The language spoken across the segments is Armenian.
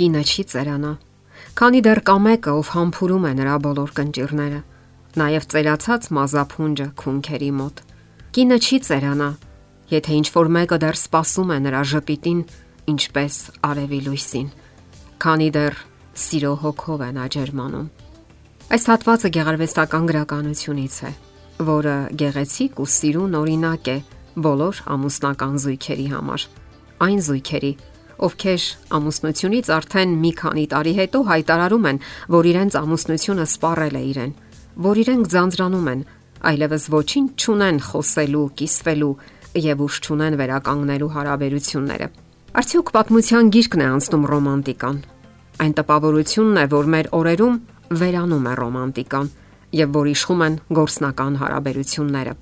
կինը չի ծերանա, քանի դեռ կամեկը, ով համբուրում է նրա բոլոր կնճիրները, նաև ծերացած մազափունջը քունքերի մոտ։ Կինը չի ծերանա, եթե ինչ որ մեկը դեռ սпасում է նրա ժպիտին, ինչպես արևի լույսին, քանի դեռ սիրո հոգով են աջերմանում։ Այս հատվածը գեղարվեստական գրականությունից է, որը գեղեցիկ ու սիրուն օրինակ է բոլոր ամուսնական զույգերի համար։ Այն զույգերի, ովքեր ամուսնությունից արդեն մի քանի տարի հետո հայտարարում են, որ իրենց ամուսնությունը սպառել է իրեն, որ իրենք ձանձրանում են, այլևս ոչինչ չունեն խոսելու, կիսվելու եւ ուժ չունեն վերականգնելու հարաբերությունները։ Արդյոք պատմության գիրկն է անցնում ռոմանտիկան։ Այն տպավորությունն է, որ մեր օրերում վերանում է ռոմանտիկան եւ որ իշխում են գործնական հարաբերությունները։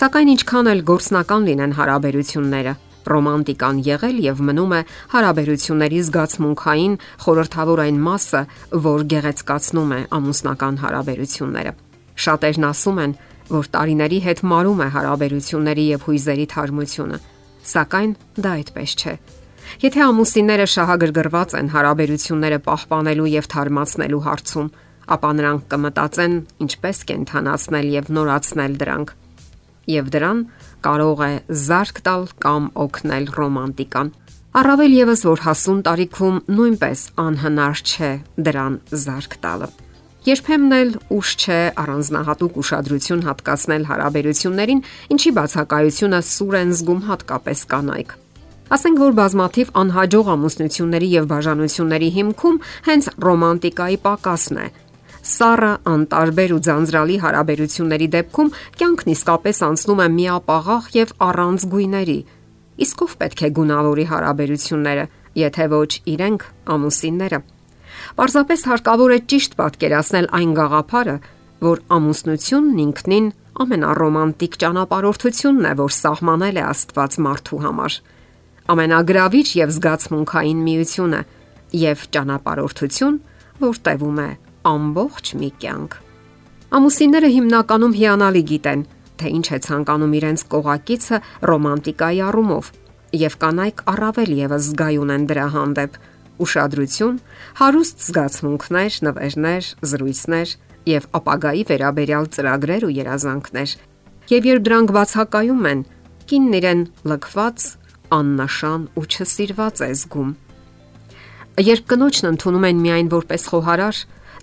Սակայն ինչքան էլ գործնական լինեն հարաբերությունները, ռոմանտիկան եղել եւ մնում է հարաբերությունների զգացմունքային խորթավոր այն մասը, որ գեղեցկացնում է ամուսնական հարաբերությունները։ Շատերն ասում են, որ տարիների հետ մարում է հարաբերությունների եւ հույզերի թարմությունը, սակայն դա այդպես չէ։ Եթե ամուսինները շահագրգռված են հարաբերությունները պահպանելու եւ թարմացնելու հարցում, ապա նրանք կմտածեն ինչպես կենթանացնել եւ նորացնել դրանք։ Եվ դրան կարող է զարգ տալ կամ օգնել ռոմանտիկան։ Առավել եւս որ հասուն տարիքում նույնպես անհնար չէ դրան զարգ տալը։ Երբեմն էլ ուշ չէ առանձնահատուկ ուշադրություն հատկացնել հարաբերություններին, ինչի բացակայությունը սուր են զգում հատկապես կանայք։ Ասենք որ բազմաթիվ անհաջող ամուսնությունների եւ բաժանությունների հիմքում հենց ռոմանտիկայի պակասն է, Սառը անտարբեր ու ձանձրալի հարաբերությունների դեպքում կյանքն իսկապես անցնում է միապաղաղ եւ առանց գույների։ Իսկ ով պետք է գունավորի հարաբերությունները, եթե ոչ իրենք ամուսինները։ Պարզապես հարկավոր է ճիշտ պատկերացնել այն գաղափարը, որ ամուսնությունն ինքնին ամենառոմանտիկ ճանապարհորդությունն է, որ սահմանել է Աստված մարդու համար։ Ամենագրավիչ եւ զգացմունքային միությունը եւ ճանապարհորդություն, որ տևում է ամբողջ մի կյանք։ Ամուսինները հիմնականում հիանալի գիտեն, թե ինչ է ցանկանում իրենց կողակիցը ռոմանտիկայի առումով, եւ կանայք առավել եւս զգայուն են դրա հանդեպ ուշադրություն, հարուստ զգացմունքներ, նվերներ, զրույցներ եւ ապագայի վերաբերյալ ծրագրեր ու երազանքներ։ Եվ երբ դրանք բացակայում են, կինն իրեն լքված, աննշան ու չսիրված է զգում։ Երբ կնոջն ընդունում են միայն որպես խոհարար,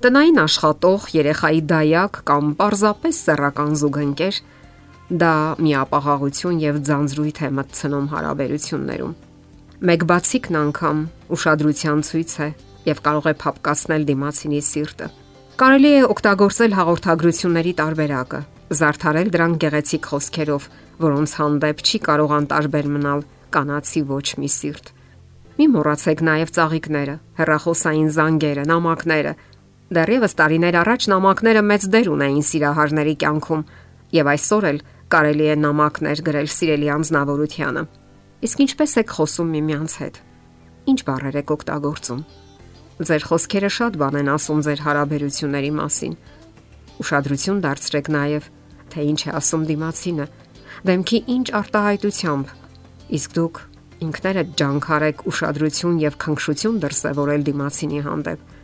տնային աշխատող, երեխայի դայակ կամ պարզապես սեռական զուգընկեր, դա միապաղաղություն եւ ձանձրույթ է մտցնում հարաբերություններում։ Մեկ բացիկն անգամ ուշադրության ցույց է եւ կարող է փապկացնել դիմացինի սիրտը։ Կարելի է օգտագործել հաղորդագրությունների տարբերակը, զարդարել դրանք գեղեցիկ խոսքերով, որոնց հանդեպ չի կարող անտարբեր մնալ կանացի ոչ մի սիրտ։ Մի մոռացեք նաև ծաղիկները, հերախոսային զանգերը, նամակները, Դեռևս տարիներ առաջ նամակները մեծ դեր ունեին սիրահարների կյանքում, եւ այսօր էլ կարելի է նամակներ գրել սիրելի անznավորությանը։ Իսկ ինչպես եք խոսում միմյանց հետ։ Ինչ բառեր եք օգտագործում։ Ձեր խոսքերը շատ բան են ասում ձեր հարաբերությունների մասին։ Ուշադրություն դարձրեք նաև, թե ինչ է ասում դիմացինը, դեմքի ինչ արտահայտությամբ։ Իսկ դուք ինքներդ ջանքարեք ուշադրություն եւ քնքշություն դրսևորել դիմացինի հանդեպ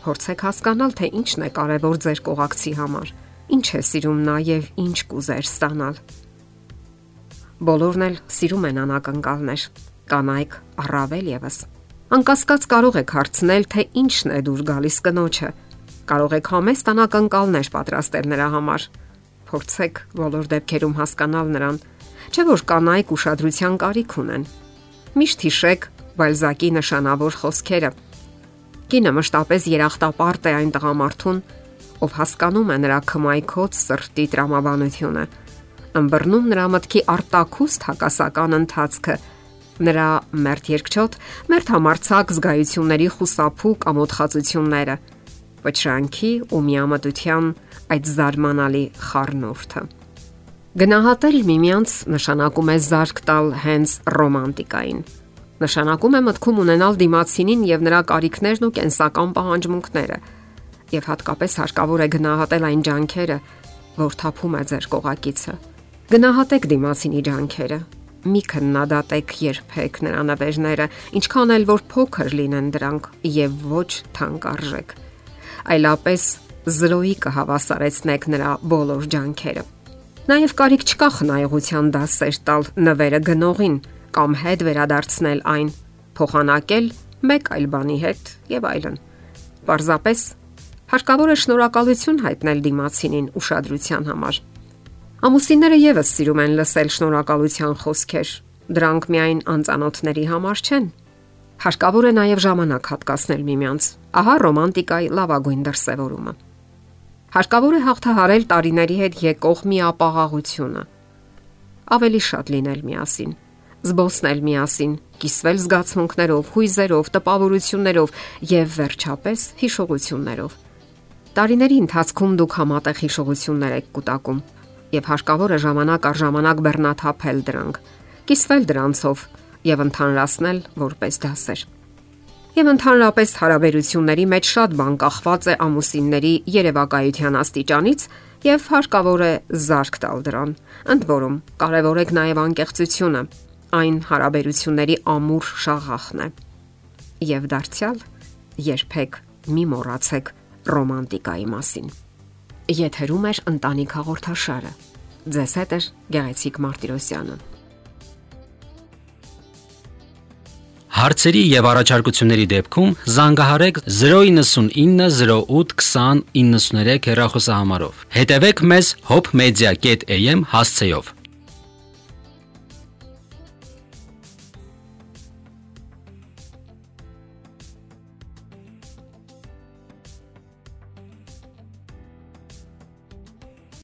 Փորձեք հասկանալ, թե ինչն է կարևոր ձեր կողակցի համար։ Ինչ է սիրում նա եւ ինչ կուզեր ստանալ։ Բոլորն էլ սիրում են անակնկալներ, կանայք առավել եւս։ Անկասկած կարող եք հարցնել, թե ինչն է դուր գալիս կնոջը։ Կարող եք համեստ անակնկալներ պատրաստել նրա համար։ Փորձեք բոլոր դեպքերում հասկանալ նրան, չէ՞ որ կանայք ուշադրության կարիք ունեն։ Միշտ հիշեք Բալզակի նշանավոր խոսքերը Կինը մշտապես երախտապարտ է այն տղամարդուն, ով հասկանում է նրա քմայքոց սրտի տրամաբանությունը, ըմբռնում նրա մտքի արտակուստ հակասական ընթացքը, նրա մերթ երկչոտ, մերթ համարցակ զգայությունների խուսափու կամոթխածությունները, վճրանքի ու միամտության այդ զարմանալի խառնուրդը։ Գնահատել միմյանց նշանակում է զարգ տալ հենց ռոմանտիկային նշանակում է մտքում ունենալ դիմացինին եւ նրա կարիքներն ու կենսական պահանջմունքները եւ հատկապես հարկավոր է գնահատել այն ջանքերը, որ թափում է ձեր կողակիցը։ Գնահատեք դիմացինի ջանքերը մի քննադատեք երբեք նրա նվերները, ինչքան էլ որ փոքր լինեն դրանք եւ ոչ թանկարժեք։ Այլապես զրոյի կհավասարեցնեք նրա բոլոր ջանքերը։ Նաև կարիք չկա խնայողության դասեր տալ նվերը գնողին կամ հետ վերադարձնել այն, փոխանակել մեկ այլ բանի հետ եւ այլն։ Պարզապես հարկավոր է շնորհակալություն հայտնել դիմացինին ուշադրության համար Ամուսինները եւս սիրում են լսել շնորհակալության խոսքեր։ Դրանք միայն անծանոթների համար չեն։ Հարկավոր է նաև ժամանակ հատկացնել միմյանց։ Ահա ռոմանտիկայի լավագույն դրսևորումը։ Հարկավոր է հաղթահարել տարիների հետ եկող միապաղաղությունը։ Ավելի շատ լինել միասին, զբոսնել միասին, կիսվել զգացմունքներով, հույզերով, տպավորություններով եւ վերջապես հիշողություններով։ Տարիների ընթացքում դուք համատեղ հիշողություններ եք կուտակում եւ հարկավոր է ժամանակ առ ժամանակ բեռնաթափել դրանք, կիսվել դրանցով եւ ընդհանրացնել որպես դասեր։ Եվ ընդհանրապես հարաբերությունների մեջ շատ բան կախված է ամուսինների երևակայության աստիճանից եւ հարկավոր է զարգ տալ դրան։ Ընդ որում, կարևորեք նաեւ անկեղծությունը։ Այն հարաբերությունների ամուր շաղախն է։ Եվ դարձյալ երբեք մի մոռացեք ռոմանտիկայի մասին։ Եթերում է ընտանիք հաղորդաշարը։ Ձեզ հետ է Գեղեցիկ Մարտիրոսյանը։ Հարցերի եւ առաջարկությունների դեպքում զանգահարեք 099 08 20 93 հեռախոսահամարով։ Հետևեք մեզ hopmedia.am հասցեով։